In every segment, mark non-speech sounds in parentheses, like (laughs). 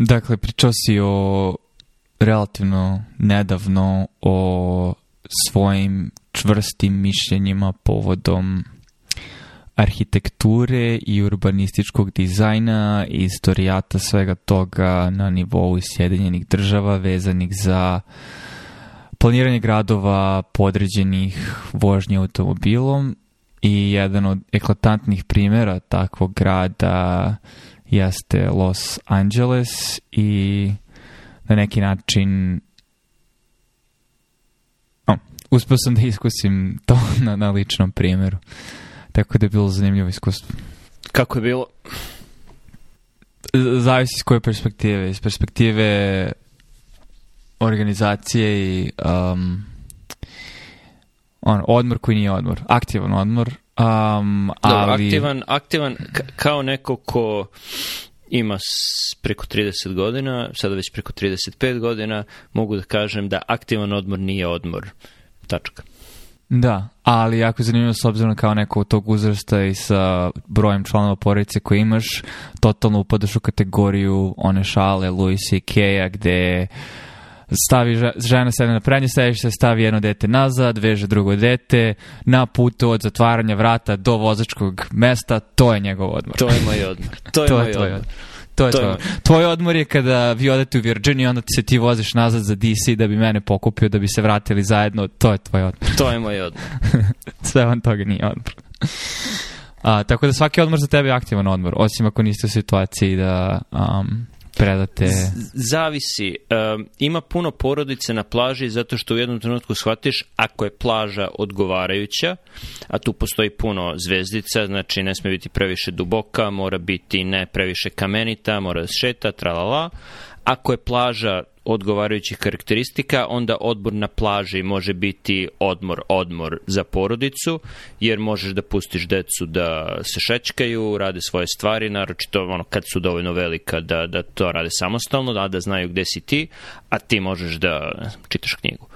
Dakle, pričao si o relativno nedavno o svojim čvrstim mišljenjima povodom arhitekture i urbanističkog dizajna i istorijata svega toga na nivou Sjedinjenih država vezanih za planiranje gradova podređenih vožnje automobilom i jedan od eklatantnih primjera takvog grada jeste Los Angeles i na neki način o, uspio sam da iskusim to (laughs) na, na ličnom primjeru. Tako da je bilo zanimljivo iskustvo. Kako je bilo? Zavisi iz koje perspektive. Iz perspektive organizacije i um, on, odmor koji nije odmor, aktivan odmor. Um, ali... Dobro, aktivan, aktivan kao neko ko ima preko 30 godina, sada već preko 35 godina, mogu da kažem da aktivan odmor nije odmor. Tačka. Da, ali jako je zanimljivo s obzirom kao neko od tog uzrasta i sa brojem članova porodice koje imaš, totalno upadaš u kategoriju one šale Louis C.K.-a gde uh, stavi žena sede na prednje sedešte, stavi jedno dete nazad, veže drugo dete, na putu od zatvaranja vrata do vozačkog mesta, to je njegov odmor. To je moj odmor. (laughs) To je, to moj je odmor. odmor. To je to. Tvoj. tvoj odmor je kada vi odete u Virginiju, onda se ti voziš nazad za DC da bi mene pokupio, da bi se vratili zajedno. To je tvoj odmor. To je moj odmor. (laughs) Sve on toga nije odmor. A, tako da svaki odmor za tebe je aktivan odmor, osim ako niste u situaciji da... Um, predate... Z zavisi. Um, ima puno porodice na plaži zato što u jednom trenutku shvatiš ako je plaža odgovarajuća, a tu postoji puno zvezdica, znači ne sme biti previše duboka, mora biti ne previše kamenita, mora da šeta, tralala. Ako je plaža odgovarajućih karakteristika, onda odmor na plaži može biti odmor, odmor za porodicu, jer možeš da pustiš decu da se šećkaju, rade svoje stvari, naročito ono, kad su dovoljno velika da, da to rade samostalno, da, da znaju gde si ti, a ti možeš da čitaš knjigu.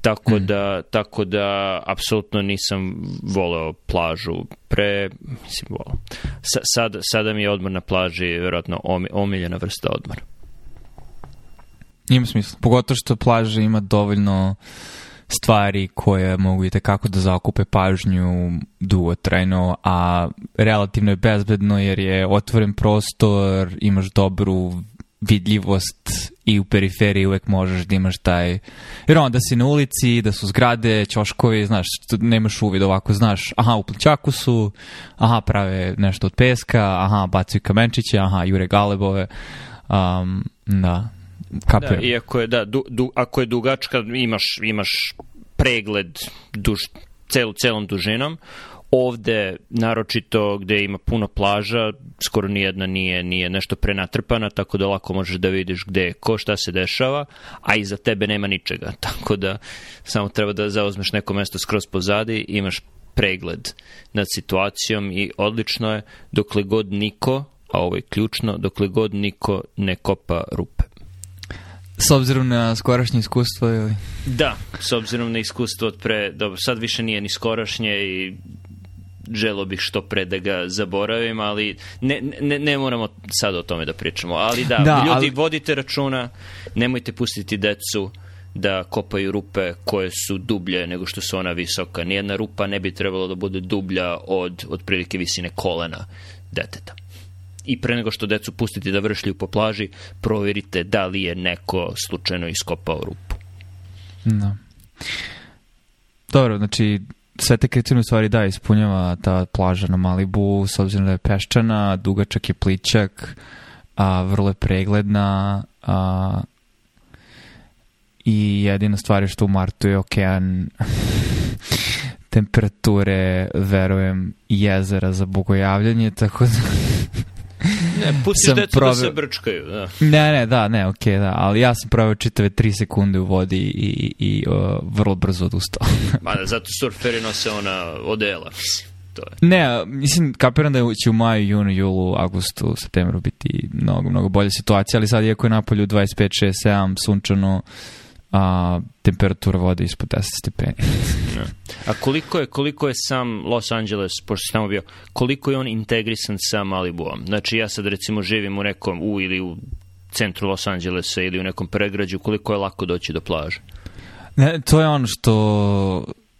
Tako mm. da, tako da apsolutno nisam voleo plažu pre, mislim, voleo. Sa, sad, sada mi je odmor na plaži verovatno, omiljena vrsta odmora. Ima smisla. Pogotovo što plaža ima dovoljno stvari koje mogu i tekako da zakupe pažnju dugotrajno, a relativno je bezbedno jer je otvoren prostor, imaš dobru vidljivost i u periferiji uvek možeš da imaš taj... Jer onda si na ulici, da su zgrade, ćoškovi, znaš, nemaš uvid ovako, znaš, aha, u pličaku su, aha, prave nešto od peska, aha, bacaju kamenčiće, aha, jure galebove, um, da, kapiram. Da, iako je, da, du, du, ako je dugačka, imaš, imaš pregled duž, cel, celom dužinom, ovde, naročito gde ima puno plaža, skoro nijedna nije, nije nešto prenatrpana, tako da lako možeš da vidiš gde je ko, šta se dešava, a iza tebe nema ničega, (laughs) tako da samo treba da zauzmeš neko mesto skroz pozadi, imaš pregled nad situacijom i odlično je dokle god niko, a ovo je ključno, dokle god niko ne kopa rupe. S obzirom na skorašnje iskustvo ili... Da, s obzirom na iskustvo od pre... Dobro, sad više nije ni skorašnje i želo bih što pre da ga zaboravim, ali ne, ne, ne moramo sad o tome da pričamo. Ali da, da ljudi, ali... vodite računa, nemojte pustiti decu da kopaju rupe koje su dublje nego što su ona visoka. Nijedna rupa ne bi trebalo da bude dublja od otprilike visine kolena deteta i pre nego što decu pustite da vršlju po plaži, proverite da li je neko slučajno iskopao rupu. Da. Dobro, znači sve te kriterije stvari da ispunjava ta plaža na Malibu s obzirom da je peščana, dugačak je pličak, a vrlo je pregledna a, i jedina stvar je što u martu je okean (laughs) temperature, verujem, jezera za bogojavljanje, tako da Ne, pustiš decu da proveo... da se brčkaju. Da. Ne, ne, da, ne, okej, okay, da, ali ja sam proveo čitave tri sekunde u vodi i, i uh, vrlo brzo odustao. (laughs) Ma da, zato surferi nose ona odela. To je. Ne, mislim, kapiram da će u maju, junu, julu, augustu, septembru biti mnogo, mnogo bolja situacija, ali sad iako je napolju 25, 6, 7, sunčano, a, temperatura vode ispod 10 stepeni. (laughs) a koliko je, koliko je sam Los Angeles, pošto si tamo bio, koliko je on integrisan sa Malibuom? Znači ja sad recimo živim u nekom, u ili u centru Los Angelesa ili u nekom pregrađu, koliko je lako doći do plaže? Ne, to je ono što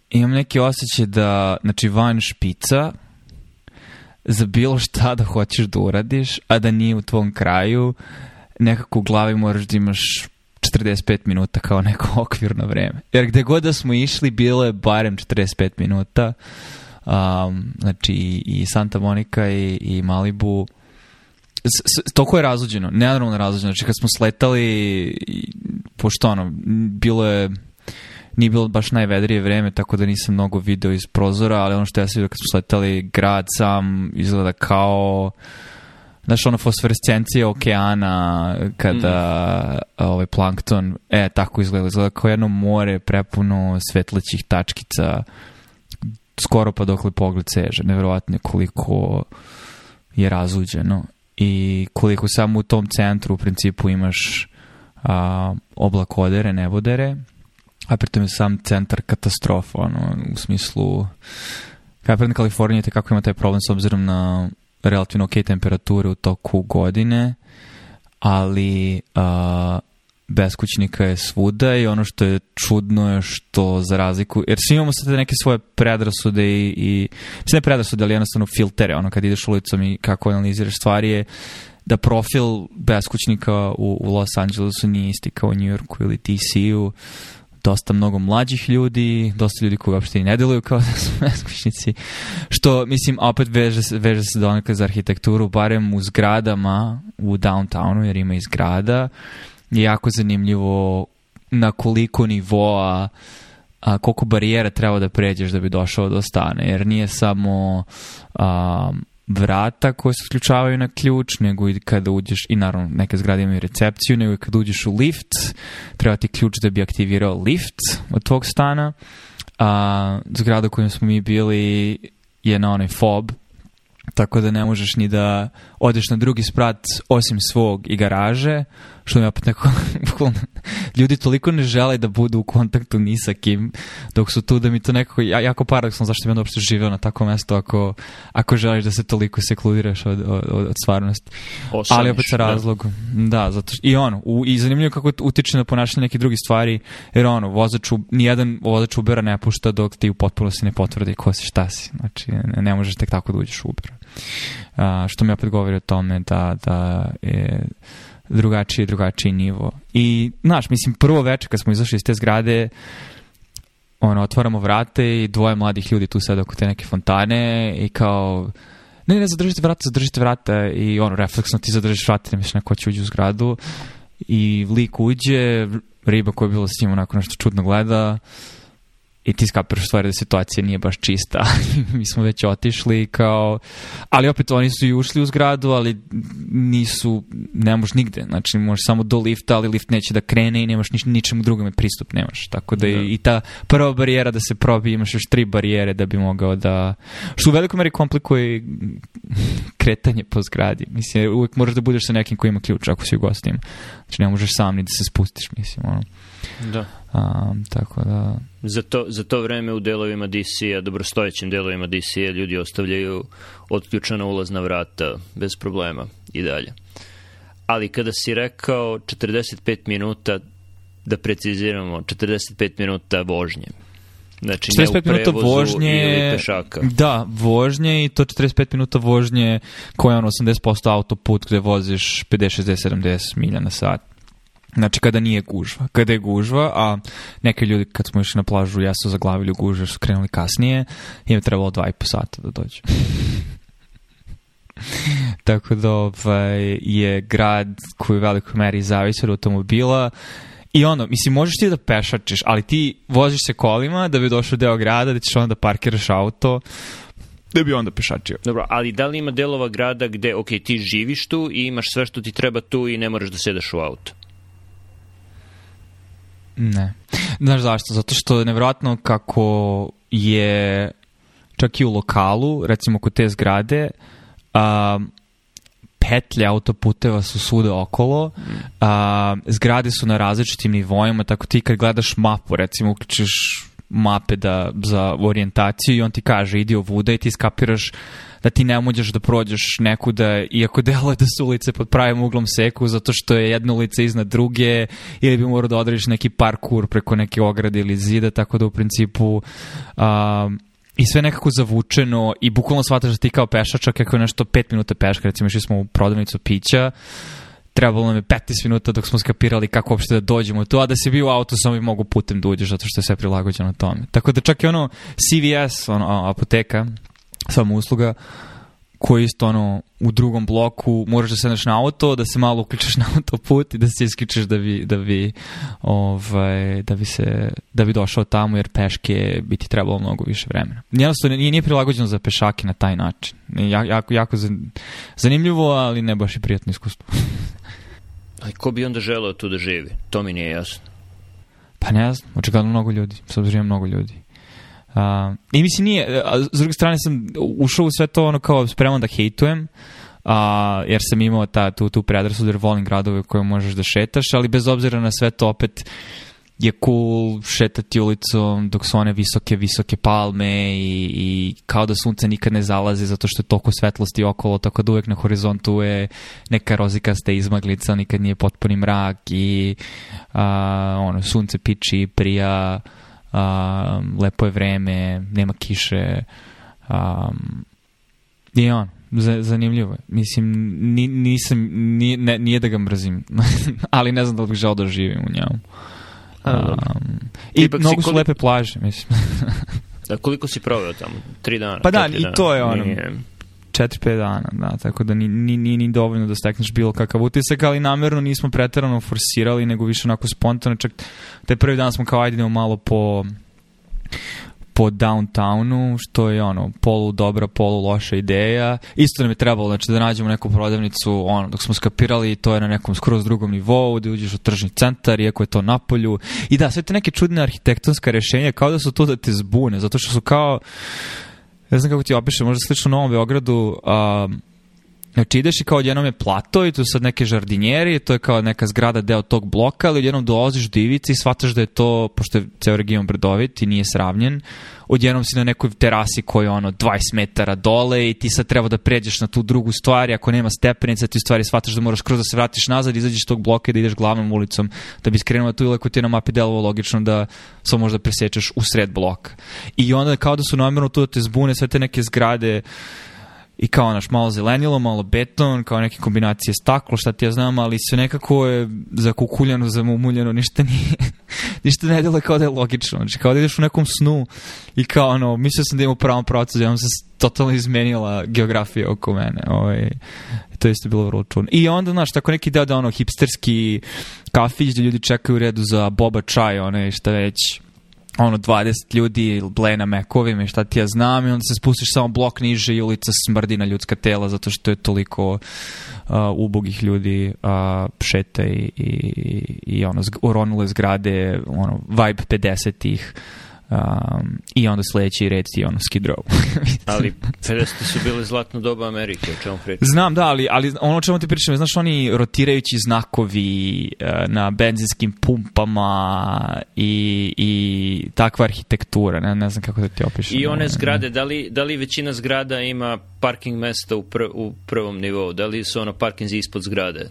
imam neki osjećaj da, znači, van špica za bilo šta da hoćeš da uradiš, a da nije u tvom kraju, nekako u glavi moraš da imaš 45 minuta kao neko (laughs) okvirno vreme. Jer gde god da smo išli, bilo je barem 45 minuta. Um, znači i, Santa Monika i, i Malibu s, s, toliko je razlođeno, nenormalno razlođeno. Znači kad smo sletali, pošto ono, bilo je nije bilo baš najvedrije vreme, tako da nisam mnogo video iz prozora, ali ono što ja sam vidio kad smo sletali, grad sam izgleda kao uh, znaš, ono fosforescencija okeana kada mm. ovaj plankton, e, tako izgleda, izgleda kao jedno more prepuno svetlećih tačkica skoro pa dokle pogled seže, neverovatno koliko je razuđeno i koliko samo u tom centru u principu imaš a, oblak odere, nebodere, a pritom je sam centar katastrofa, ono, u smislu Kaepernik Kalifornije te kako ima taj problem s obzirom na relativno ok temperature u toku godine, ali uh, beskućnika je svuda i ono što je čudno je što za razliku, jer svi imamo sad neke svoje predrasude i, i sve ne predrasude, ali jednostavno filtere, ono kad ideš ulicom i kako analiziraš stvari je da profil beskućnika u, u Los Angelesu nije isti kao u New Yorku ili DC-u, dosta mnogo mlađih ljudi, dosta ljudi koji uopšte i ne deluju kao da (laughs) su beskućnici, što, mislim, opet veže se, veže se donekle za arhitekturu, barem u zgradama, u downtownu, jer ima i zgrada, je jako zanimljivo na koliko nivoa a, koliko barijera treba da pređeš da bi došao do stana, jer nije samo um, vrata koje se isključavaju na ključ, nego i kada uđeš, i naravno neke zgrade imaju recepciju, nego i kada uđeš u lift, treba ti ključ da bi aktivirao lift od tvog stana. A, zgrada u kojoj smo mi bili je na onaj fob, tako da ne možeš ni da odeš na drugi sprat osim svog i garaže, što mi opet neko, (laughs) ljudi toliko ne žele da budu u kontaktu ni sa kim, dok su tu da mi to nekako, jako paradoksno, zašto bi onda uopšte živeo na takvom mestu ako, ako želiš da se toliko sekludiraš od, od, od stvarnosti. Ošaniš, Ali opet sa da. razlogom. Da, da zato što, i ono, u, i zanimljivo kako utiče na ponašanje neke drugi stvari, jer ono, vozač, u, nijedan vozač Ubera ne pušta dok ti u potpunosti ne potvrdi ko si, šta si. Znači, ne, ne možeš tek tako da uđeš u Uber. Uh, što mi opet govori o tome da, da je, drugačiji, drugačiji nivo. I, znaš, mislim, prvo veče kad smo izašli iz te zgrade, ono, otvaramo vrate i dvoje mladih ljudi tu sad oko te neke fontane i kao, ne, ne, zadržite vrata, zadržite vrata i ono, refleksno ti zadržiš vrata, ne misliš na ko će uđe u zgradu i lik uđe, riba koja je bila s njim onako nešto čudno gleda i ti skapiraš stvari da situacija nije baš čista. (laughs) Mi smo već otišli kao... Ali opet oni su i ušli u zgradu, ali nisu... Ne možeš nigde. Znači možeš samo do lifta, ali lift neće da krene i nemaš nič, ničemu drugome pristup nemaš. Tako da, da. i ta prva barijera da se probi, imaš još tri barijere da bi mogao da... Što u velikoj meri komplikuje (laughs) kretanje po zgradi. Mislim, uvek moraš da budeš sa nekim ko ima ključ ako si u gostima. Znači ne možeš sam ni da se spustiš, mislim, ono. Da. A, tako da... Za to, za to vreme u delovima DC-a, dobrostojećim delovima DC-a, ljudi ostavljaju otključana ulazna vrata bez problema i dalje. Ali kada si rekao 45 minuta, da preciziramo, 45 minuta vožnje. Znači, 45 minuta vožnje Da, vožnje i to 45 minuta vožnje koja je on 80% autoput gde voziš 50, 60, 70 milja na sat Znači, kada nije gužva. Kada je gužva, a neki ljudi kad smo išli na plažu, ja su zaglavili u gužve, su krenuli kasnije, im je trebalo dva i po sata da dođu. (laughs) Tako da ovaj, je grad koji u velikoj meri zavisi od automobila I ono, mislim, možeš ti da pešačiš, ali ti voziš se kolima da bi došao deo grada, da ćeš onda da parkiraš auto, da bi onda pešačio. Dobro, ali da li ima delova grada gde, ok, ti živiš tu i imaš sve što ti treba tu i ne moraš da sedaš u auto? Ne. Znaš zašto? Zato što je nevjerojatno kako je čak i u lokalu, recimo kod te zgrade, um, petlje autoputeva su svuda okolo, a, zgrade su na različitim nivoima, tako ti kad gledaš mapu, recimo uključiš mape da, za orijentaciju i on ti kaže idi ovuda i ti skapiraš da ti ne možeš da prođeš nekuda, iako deluje da su ulice pod pravim uglom seku, zato što je jedna ulica iznad druge, ili bi morao da odrediš neki parkur preko neke ograde ili zida, tako da u principu... Um, i sve nekako zavučeno i bukvalno shvataš da ti kao pešača kako je nešto 5 minuta peška, recimo išli smo u prodavnicu pića, trebalo nam je 15 minuta dok smo skapirali kako uopšte da dođemo tu, a da si bio u auto samo i mogu putem da uđeš zato što je sve prilagođeno tome. Tako da čak i ono CVS, ono, apoteka, samousluga koji isto ono u drugom bloku moraš da sedneš na auto, da se malo uključiš na auto put i da se iskičeš da bi, da bi, ovaj, da bi, se, da bi došao tamo jer peške bi ti trebalo mnogo više vremena. Jednostavno nije, nije prilagođeno za pešake na taj način. Ja, jako, jako zanimljivo, ali ne baš i prijatno iskustvo. (laughs) ali ko bi onda želeo tu da živi? To mi nije jasno. Pa ne znam, očigledno mnogo ljudi, s obzirom da mnogo ljudi. I mislim nije, a s druge strane sam ušao u sve to ono kao spreman da hejtujem, a, jer sam imao ta, tu, tu predrasud jer volim gradove koje možeš da šetaš, ali bez obzira na sve to opet je cool šetati ulicom dok su one visoke, visoke palme i, i kao da sunce nikad ne zalazi zato što je toliko svetlosti okolo, tako da uvek na horizontu je neka rozikasta izmaglica, nikad nije potpuni mrak i a, ono, sunce piči, prija, uh, a, lepo je vreme, nema kiše, a, i on, zanimljivo je. Mislim, ni, nisam, ni, ne, nije da ga mrzim, (laughs) ali ne znam da li bih žao da živim u njemu. Um, I mnogo su koliko... lepe plaže, mislim. da, koliko si proveo tamo? Tri dana? Pa da, i dana. to je ono. Nije... 4-5 dana, da, tako da nije ni, ni, ni dovoljno da stekneš bilo kakav utisak, ali namerno nismo preterano forsirali, nego više onako spontano, čak taj prvi dan smo kao ajde idemo malo po po downtownu, što je ono, polu dobra, polu loša ideja. Isto nam je trebalo, znači da nađemo neku prodavnicu, ono, dok smo skapirali, to je na nekom skroz drugom nivou, da uđeš u tržni centar, iako je to napolju. I da, sve te neke čudne arhitektonske rešenja, kao da su tu da te zbune, zato što su kao, ne znam kako ti opišem, možda slično u Novom Beogradu, a, Znači ideš i kao odjednom je plato i tu sad neke žardinjeri to je kao neka zgrada deo tog bloka, ali odjednom dolaziš do ivici i shvataš da je to, pošto je ceo region brdovit i nije sravnjen, odjednom si na nekoj terasi koja je ono 20 metara dole i ti sad treba da pređeš na tu drugu stvar i ako nema stepenica ti u stvari shvataš da moraš kroz da se vratiš nazad, i izađeš tog bloka i da ideš glavnom ulicom da bi skrenuo tu ili ako ti je na mapi delovo logično da samo možda presečeš u sred blok. I onda kao da su namjerno tu da te zbune sve te neke zgrade i kao naš malo zelenilo, malo beton, kao neke kombinacije staklo, šta ti ja znam, ali sve nekako je zakukuljano, zamumuljeno, ništa nije, (laughs) ništa ne djeluje kao da je logično. Znači kao da ideš u nekom snu i kao ono, mislio sam da imam u pravom pravcu, da ja se totalno izmenila geografija oko mene. Ovaj, to isto bilo vrlo čudno. I onda, znaš, tako neki deo da ono hipsterski kafić gde ljudi čekaju u redu za boba čaj, one šta već, ono 20 ljudi blena mekovima i šta ti ja znam i onda se spustiš samo blok niže i ulica smrdi na ljudska tela zato što je toliko uh, ubogih ljudi uh, šeta i, i, i ono zg, zgrade ono vibe 50-ih uh, Um, I onda sledeći red ti je ono Skid Row. (laughs) ali 50. (laughs) su bile zlatno doba Amerike, o čemu pričam? Znam, da, ali, ali ono o čemu ti pričam, znaš oni rotirajući znakovi uh, na benzinskim pumpama i, i takva arhitektura, ne, ne znam kako da ti opišem. I one zgrade, da li, da li većina zgrada ima parking mesta u, pr u prvom nivou? Da li su ono parkinzi ispod zgrade?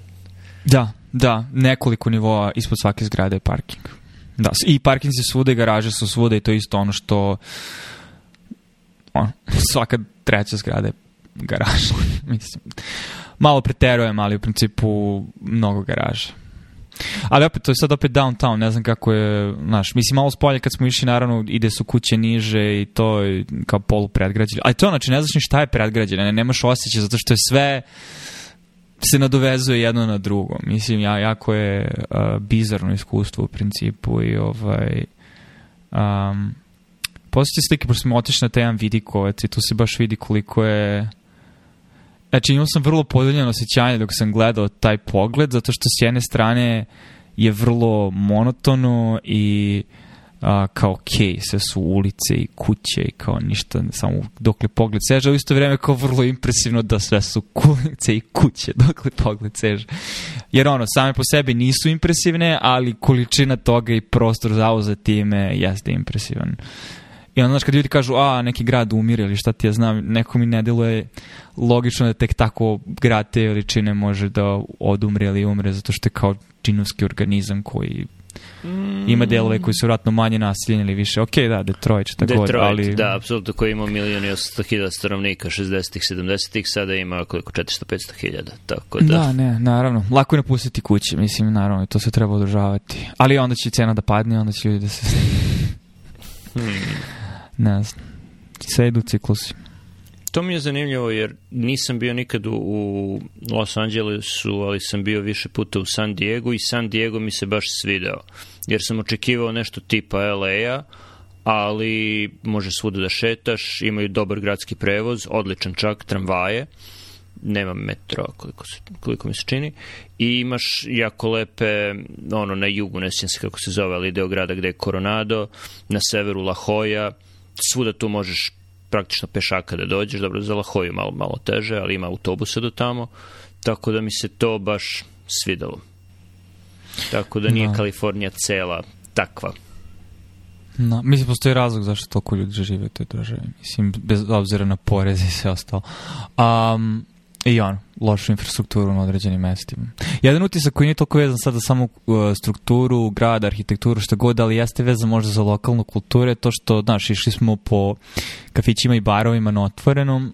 Da, da, nekoliko nivoa ispod svake zgrade je parking. Da, i parking se svuda i garaže su svuda i to isto ono što on, (laughs) svaka treća zgrada je garaža. (laughs) Mislim, malo preterujem, ali u principu mnogo garaža. Ali opet, to je sad opet downtown, ne znam kako je, znaš, mislim, malo spolje kad smo išli, naravno, ide su kuće niže i to je kao polu predgrađe. Ali to, znači, ne znaš ni šta je predgrađe, ne, nemaš osjećaj, zato što je sve, se nadovezuje jedno na drugo. Mislim, ja, jako je uh, bizarno iskustvo u principu i ovaj... Um, postoje slike, pošto smo otišli na taj jedan vidikovac i tu se baš vidi koliko je... Znači, imao sam vrlo podeljeno osjećanje dok sam gledao taj pogled, zato što s jedne strane je vrlo monotono i a, kao kej, sve su ulice i kuće i kao ništa, samo dokle pogled seže, u isto vreme kao vrlo impresivno da sve su ulice i kuće (laughs) dokle pogled seže. Jer ono, same po sebi nisu impresivne, ali količina toga i prostor zauza time jeste impresivan. I onda, znaš, kad ljudi kažu, a, neki grad umire ili šta ti ja znam, neko mi ne deluje logično da tek tako grad te veličine može da odumre ili umre, zato što je kao činovski organizam koji Mm. Ima delove koji su vratno manje nasiljen ili više. Ok, da, Detroit također. Detroit, ali... da, apsolutno koji ima milijon i 800 hiljada stanovnika 60-ih, 70-ih, sada ima koliko 400-500 hiljada. Tako da... da, ne, naravno. Lako je napustiti kuće, mislim, naravno, to se treba održavati. Ali onda će cena da padne, onda će ljudi da se... (laughs) hmm. Ne znam. Sve idu ciklusi to mi je zanimljivo jer nisam bio nikad u, u Los Angelesu, ali sam bio više puta u San Diego i San Diego mi se baš svideo, jer sam očekivao nešto tipa LA-a, ali može svuda da šetaš, imaju dobar gradski prevoz, odličan čak, tramvaje, nema metro koliko, se, koliko mi se čini, i imaš jako lepe, ono, na jugu, ne sjećam se kako se zove, ali deo grada gde je Coronado, na severu La Jolla, svuda tu možeš praktično pešaka da dođeš, dobro za Lahoju malo, malo teže, ali ima autobusa do tamo, tako da mi se to baš svidalo. Tako da nije no. Da. Kalifornija cela takva. No, da, mislim, postoji razlog zašto toliko ljudi žive u toj državi. Mislim, bez obzira na poreze i sve ostalo. Um, I on, lošu infrastrukturu na određenim mestima. Jedan utisak koji nije toliko vezan sada samo uh, strukturu, grada, arhitekturu, što god, ali jeste vezan možda za lokalnu kulturu, je to što, znaš, išli smo po kafićima i barovima na otvorenom,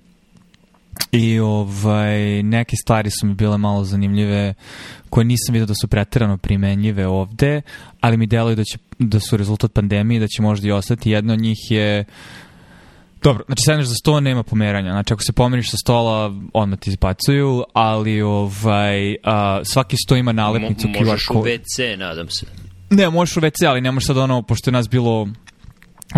I ovaj, neke stvari su mi bile malo zanimljive koje nisam vidio da su pretirano primenljive ovde, ali mi deluje da, će, da su rezultat pandemije, da će možda i ostati. Jedna od njih je uh, Dobro, znači sedneš za sto, nema pomeranja. Znači ako se pomeriš sa stola, odmah ti izbacuju, ali ovaj, a, svaki sto ima nalepnicu Mo, QR kod. Možeš u WC, nadam se. Ne, možeš u WC, ali ne možeš sad ono, pošto je nas bilo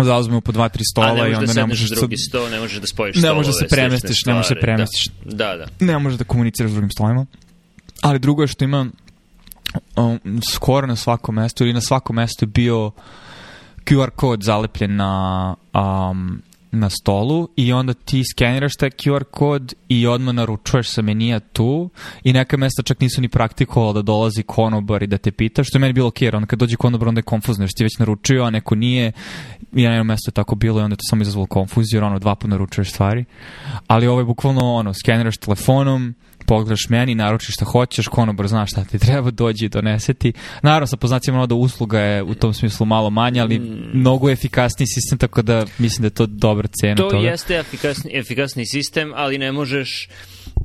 zauzmemo po dva, tri stola i onda da ne možeš da drugi sto, ne možeš da spojiš stolove. Ne možeš da se premestiš, ne možeš da se da. premestiš. Da, da. Ne možeš da komuniciraš s drugim stolovima. Ali drugo je što ima um, skoro na svakom mestu ili na svakom mestu je bio QR kod zalepljen na um, na stolu i onda ti skeniraš taj QR kod i odmah naručuješ sa menija tu i neka mesta čak nisu ni praktikovala da dolazi konobar i da te pita, što je meni bilo ok, onda kad dođe konobar onda je konfuzno, jer si ti već naručio, a neko nije i na jednom mestu je tako bilo i onda je to samo izazvalo konfuziju, jer ono dva put naručuješ stvari, ali ovo je bukvalno ono, skeniraš telefonom, pogledaš meni, naruči šta hoćeš, konobar zna šta ti treba, dođi i donese Naravno, sa poznacima ono da usluga je u tom smislu malo manja, ali mm. mnogo efikasniji sistem, tako da mislim da je to dobra cena. To toga. jeste efikasni, efikasni sistem, ali ne možeš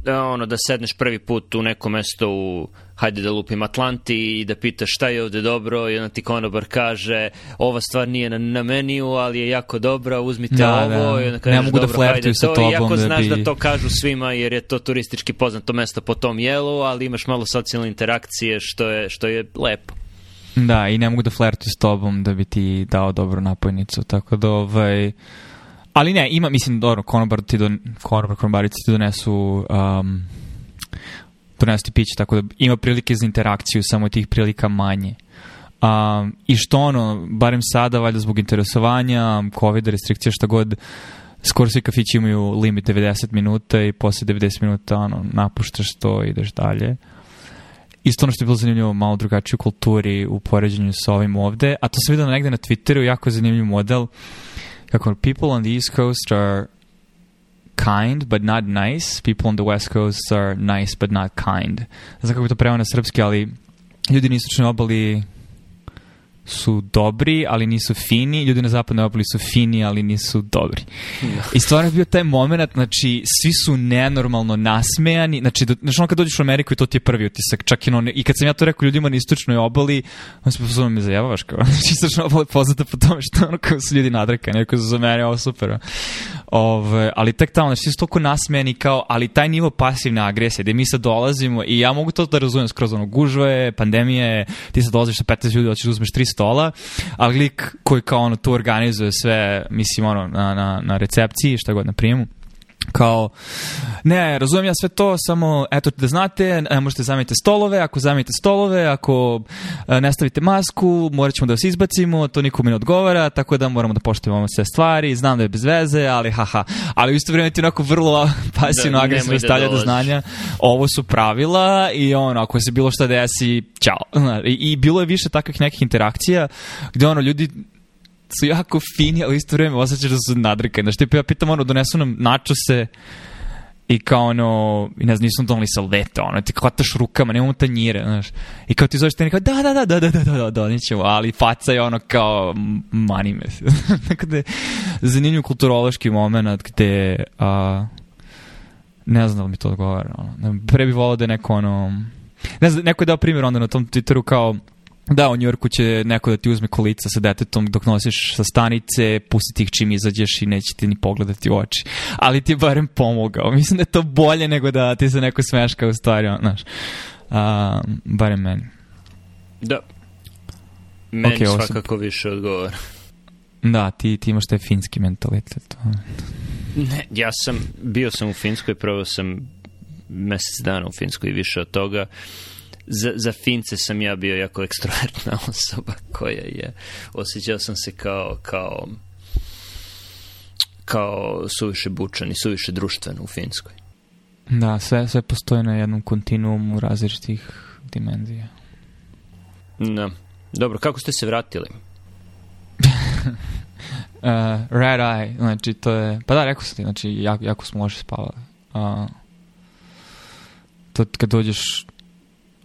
da, ono, da sedneš prvi put u neko mesto u hajde da lupim Atlanti i da pitaš šta je ovde dobro i onda ti konobar kaže ova stvar nije na, na meniju, ali je jako dobra, uzmite da, ovo da. i onda kažeš ne mogu da dobro, da hajde sa to, tobom, iako da znaš da bi... da to kažu svima jer je to turistički poznato mesto po tom jelu, ali imaš malo socijalne interakcije što je, što je lepo. Da, i ne mogu da flertuju s tobom da bi ti dao dobru napojnicu, tako da ovaj... Ali ne, ima, mislim, dobro, konobar ti do, konobar, konobarice ti donesu um, donesti znači piće, tako da ima prilike za interakciju, samo tih prilika manje. Um, I što ono, barem sada, valjda zbog interesovanja, COVID, restrikcija, šta god, skoro svi kafići imaju limit 90 minuta i posle 90 minuta ono, napuštaš to i ideš dalje. Isto ono što je bilo zanimljivo malo drugačije u kulturi u poređenju sa ovim ovde, a to sam vidio negde na Twitteru, jako zanimljiv model, kako people on the East Coast are kind but not nice. People on the West Coast are nice but not kind. Znam kako bi to prevao na srpski, ali ljudi nisu činobali su dobri, ali nisu fini, ljudi na zapadnoj obali su fini, ali nisu dobri. No. Da. I stvarno je bio taj moment, znači, svi su nenormalno nasmejani, znači, do, znači ono kad dođeš u Ameriku i to ti je prvi utisak, čak i, on, i kad sam ja to rekao ljudima na istočnoj obali, oni se pozvao me zajebavaš, kao, (laughs) znači, istočna obala je poznata po tome što ono kao su ljudi nadrekani, neko su za mene, ovo super. Ove, ali tek tamo, znači, svi su toliko nasmejani, kao, ali taj nivo pasivne agresije, gde mi sad dolazimo, i ja mogu to da razumijem skroz ono, gužva je, pandemija je, ti sad dolaziš sa 15 ljudi, hoćeš da uzmeš 300 stola, a lik koji kao ono tu organizuje sve, mislim ono, na, na, na recepciji, šta god na prijemu, kao, ne, razumem ja sve to, samo, eto, da znate, e, možete zamijeniti stolove, ako zamijenite stolove, ako e, ne stavite masku, morat ćemo da vas izbacimo, to nikome ne odgovara, tako da moramo da poštujemo sve stvari, znam da je bez veze, ali haha. Ali u isto vrijeme ti onako vrlo (laughs) pasivno, da, agresivno da stavlja do znanja, ovo su pravila i ono, ako se bilo šta desi, čao. I, i bilo je više takvih nekih interakcija gde ono, ljudi su jako fini, ali isto vreme osjećaš da su nadrkani. Znaš, tipa ja pitam, ono, donesu nam načose i kao ono, i ne znam, nisu donali salvete, ono, ti hvataš rukama, nemamo tanjire, znaš. I kao ti zoveš tenjika, da, da, da, da, da, da, da, da, da, nećemo, ali faca je ono kao manime. (laughs) Tako da je zanimljiv kulturološki moment gde, a, ne znam da mi to odgovara, ono. Pre bi volao da je neko ono, ne znam, neko je dao primjer onda na tom Twitteru kao, Da, u Njorku će neko da ti uzme kolica sa detetom dok nosiš sa stanice, pustiti ih čim izađeš i neće ti ni pogledati u oči. Ali ti je barem pomogao. (laughs) Mislim da je to bolje nego da ti se neko smeška u stvari, znaš. A, barem meni. Da. Meni okay, svakako sam... više odgovor. Da, ti, ti imaš taj finski mentalitet. ne, ja sam, bio sam u Finskoj, provao sam mesec dana u Finskoj i više od toga. Uh, za, za fince sam ja bio jako ekstrovertna (laughs) osoba koja je, osjećao sam se kao, kao kao suviše bučan i suviše društven u Finskoj. Da, sve, sve postoje na jednom kontinuumu različitih dimenzija. Da. Dobro, kako ste se vratili? (laughs) uh, red eye, znači to je... Pa da, rekao sam ti, znači jako, jako smo loše spavali. Uh, to kad dođeš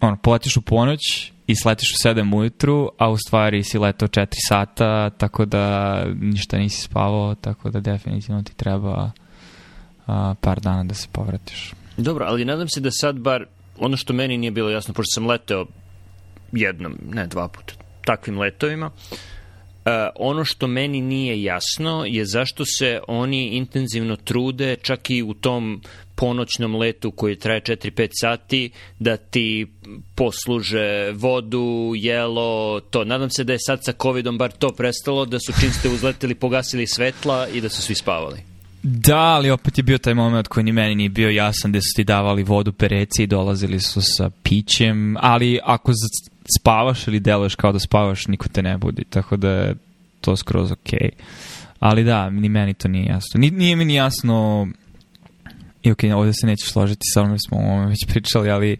ono, poletiš u ponoć i sletiš u 7 ujutru, a u stvari si letao 4 sata, tako da ništa nisi spavao, tako da definitivno ti treba a, par dana da se povratiš. Dobro, ali nadam se da sad bar ono što meni nije bilo jasno, pošto sam leteo jednom, ne dva puta, takvim letovima, uh, E, ono što meni nije jasno je zašto se oni intenzivno trude, čak i u tom ponoćnom letu koji traje 4-5 sati, da ti posluže vodu, jelo, to. Nadam se da je sad sa covidom bar to prestalo, da su čim ste uzleteli pogasili svetla i da su svi spavali. Da, ali opet je bio taj moment koji ni meni nije bio jasan gde su ti davali vodu pereci i dolazili su sa pićem, ali ako spavaš ili deluješ kao da spavaš, niko te ne budi. Tako da je to skroz okej. Okay. Ali da, ni meni to nije jasno. Ni, nije mi ni jasno i ok, ovde se nećeš složiti sa mnom, smo o ovome već pričali, ali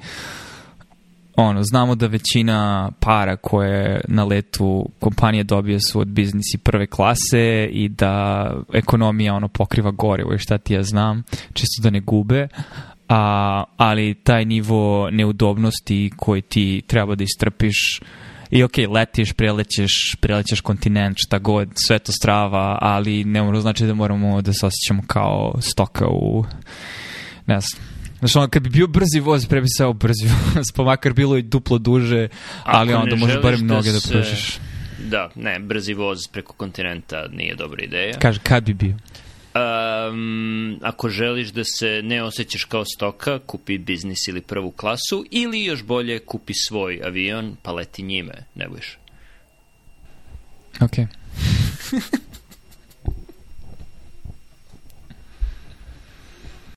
ono, znamo da većina para koje na letu kompanije dobije su od biznisi prve klase i da ekonomija ono pokriva gore, i šta ti ja znam, čisto da ne gube, a, ali taj nivo neudobnosti koji ti treba da istrpiš i ok, letiš, prelećeš, prelećeš kontinent, šta god, sve to strava, ali ne mora znači da moramo da se osjećamo kao stoka u, ne znam, Znaš, ono, kad bi bio brzi voz, pre bi se brzi voz, pa makar bilo i duplo duže, ali Ako onda možeš barem mnoge da, da, se... da pružiš. Da, ne, brzi voz preko kontinenta nije dobra ideja. Kaže, kad bi bio? Um, ako želiš da se ne osjećaš kao stoka, kupi biznis ili prvu klasu ili još bolje kupi svoj avion pa leti njime, ne bojiš. Okej. (laughs)